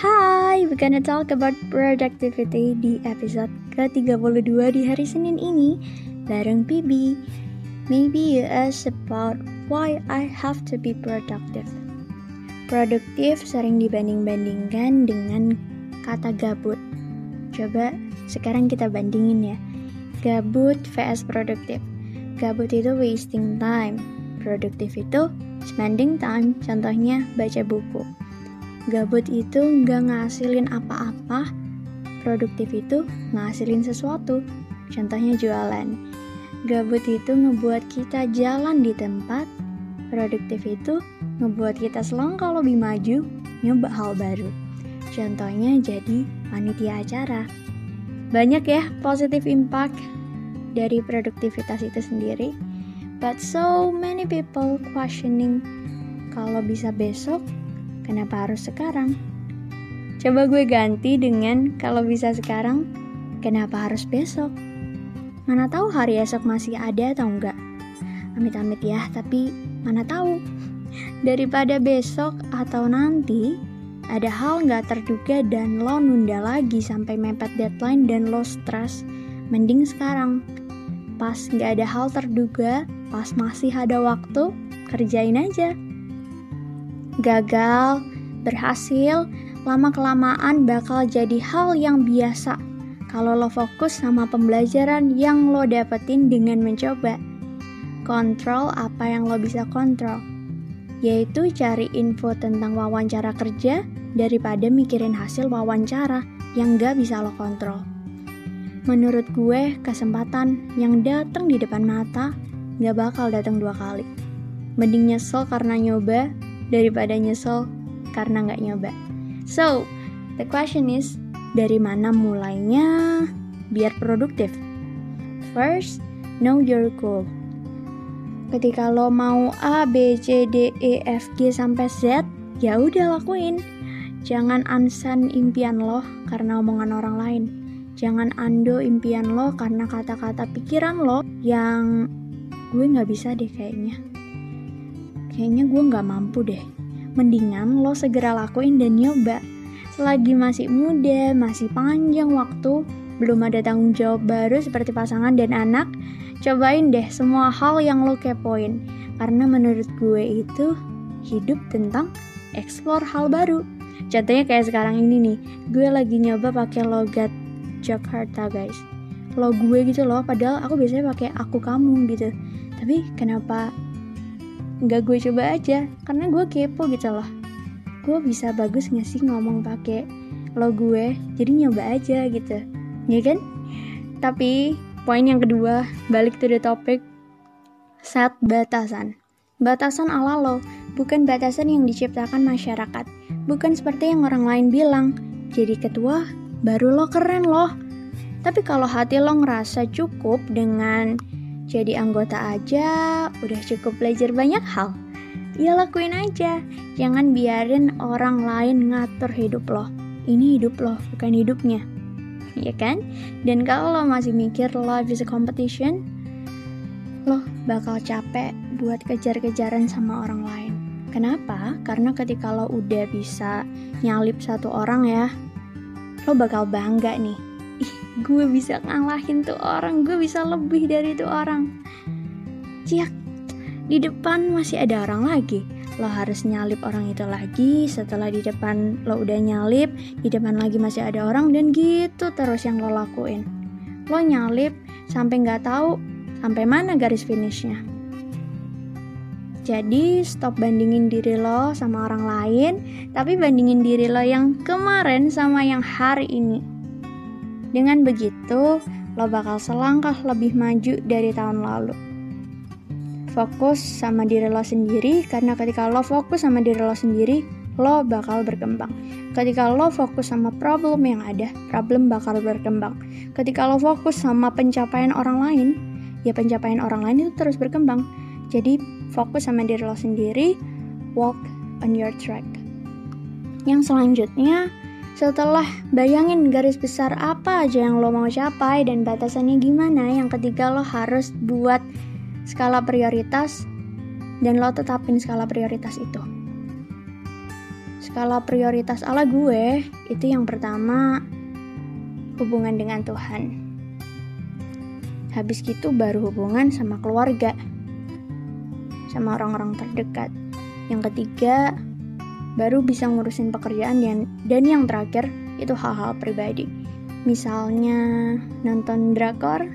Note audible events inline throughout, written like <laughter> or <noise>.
Hai, we're gonna talk about productivity di episode ke-32 di hari Senin ini bareng Bibi. Maybe you ask about why I have to be productive. Produktif sering dibanding-bandingkan dengan kata gabut. Coba sekarang kita bandingin ya. Gabut vs produktif. Gabut itu wasting time. Produktif itu spending time, contohnya baca buku. Gabut itu nggak ngasilin apa-apa, produktif itu ngasilin sesuatu, contohnya jualan. Gabut itu ngebuat kita jalan di tempat, produktif itu ngebuat kita selangkah lebih maju, nyoba hal baru. Contohnya jadi panitia acara. Banyak ya positif impact dari produktivitas itu sendiri. But so many people questioning kalau bisa besok, kenapa harus sekarang? Coba gue ganti dengan kalau bisa sekarang, kenapa harus besok? Mana tahu hari esok masih ada atau enggak? Amit-amit ya, tapi mana tahu. <laughs> Daripada besok atau nanti, ada hal nggak terduga dan lo nunda lagi sampai mepet deadline dan lo stres, mending sekarang. Pas nggak ada hal terduga, Pas masih ada waktu, kerjain aja. Gagal, berhasil, lama-kelamaan bakal jadi hal yang biasa kalau lo fokus sama pembelajaran yang lo dapetin dengan mencoba. Kontrol apa yang lo bisa kontrol, yaitu cari info tentang wawancara kerja daripada mikirin hasil wawancara yang gak bisa lo kontrol. Menurut gue, kesempatan yang datang di depan mata gak bakal datang dua kali. Mending nyesel karena nyoba daripada nyesel karena gak nyoba. So, the question is, dari mana mulainya biar produktif? First, know your goal. Ketika lo mau A, B, C, D, E, F, G sampai Z, ya udah lakuin. Jangan ansan impian lo karena omongan orang lain. Jangan ando impian lo karena kata-kata pikiran lo yang gue nggak bisa deh kayaknya kayaknya gue nggak mampu deh. Mendingan lo segera lakuin dan nyoba. Selagi masih muda masih panjang waktu belum ada tanggung jawab baru seperti pasangan dan anak cobain deh semua hal yang lo kepoin. Karena menurut gue itu hidup tentang explore hal baru. Contohnya kayak sekarang ini nih gue lagi nyoba pakai logat Jakarta guys. Lo gue gitu loh padahal aku biasanya pakai aku kamu gitu. Tapi kenapa nggak gue coba aja karena gue kepo gitu loh. Gue bisa bagus nggak sih ngomong pakai lo gue jadi nyoba aja gitu ya kan? Tapi poin yang kedua balik to the topic set batasan. Batasan ala lo bukan batasan yang diciptakan masyarakat. Bukan seperti yang orang lain bilang jadi ketua baru lo keren loh. Tapi kalau hati lo ngerasa cukup dengan jadi anggota aja udah cukup belajar banyak hal. Ya lakuin aja, jangan biarin orang lain ngatur hidup lo. Ini hidup lo, bukan hidupnya. <laughs> Ya kan? Dan kalau lo masih mikir life is a competition, lo bakal capek buat kejar-kejaran sama orang lain. Kenapa? Karena ketika lo udah bisa nyalip satu orang ya, lo bakal bangga nih gue bisa ngalahin tuh orang gue bisa lebih dari tuh orang. Ciak di depan masih ada orang lagi. Lo harus nyalip orang itu lagi setelah di depan lo udah nyalip di depan lagi masih ada orang dan gitu terus yang lo lakuin. Lo nyalip sampai nggak tahu sampai mana garis finishnya. Jadi stop bandingin diri lo sama orang lain tapi bandingin diri lo yang kemarin sama yang hari ini dengan begitu, lo bakal selangkah lebih maju dari tahun lalu. Fokus sama diri lo sendiri, karena ketika lo fokus sama diri lo sendiri, lo bakal berkembang. Ketika lo fokus sama problem yang ada, problem bakal berkembang. Ketika lo fokus sama pencapaian orang lain, ya pencapaian orang lain itu terus berkembang. Jadi fokus sama diri lo sendiri, walk on your track. Yang selanjutnya, setelah bayangin garis besar apa aja yang lo mau capai dan batasannya gimana, yang ketiga lo harus buat skala prioritas dan lo tetapin skala prioritas itu. Skala prioritas ala gue itu yang pertama hubungan dengan Tuhan. Habis gitu baru hubungan sama keluarga, sama orang-orang terdekat. Yang ketiga, baru bisa ngurusin pekerjaan dan, dan yang terakhir itu hal-hal pribadi. Misalnya nonton drakor,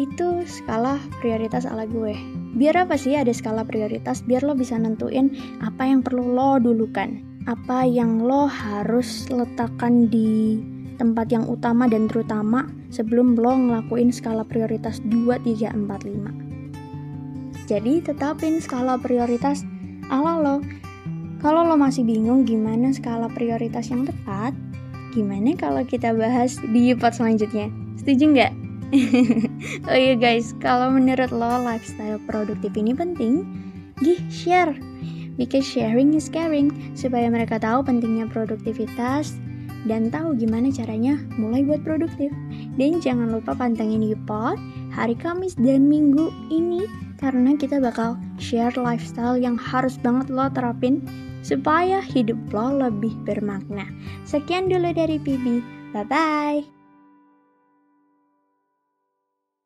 itu skala prioritas ala gue. Biar apa sih ada skala prioritas? Biar lo bisa nentuin apa yang perlu lo dulukan. Apa yang lo harus letakkan di tempat yang utama dan terutama sebelum lo ngelakuin skala prioritas 2, 3, 4, 5. Jadi tetapin skala prioritas ala lo. Kalau lo masih bingung gimana skala prioritas yang tepat, gimana kalau kita bahas di part selanjutnya? Setuju nggak? <laughs> oh iya guys, kalau menurut lo lifestyle produktif ini penting, gih share. Because sharing is caring, supaya mereka tahu pentingnya produktivitas dan tahu gimana caranya mulai buat produktif. Dan jangan lupa pantengin Yupot hari Kamis dan Minggu ini karena kita bakal share lifestyle yang harus banget lo terapin supaya hidup lo lebih bermakna. Sekian dulu dari Bibi. Bye-bye.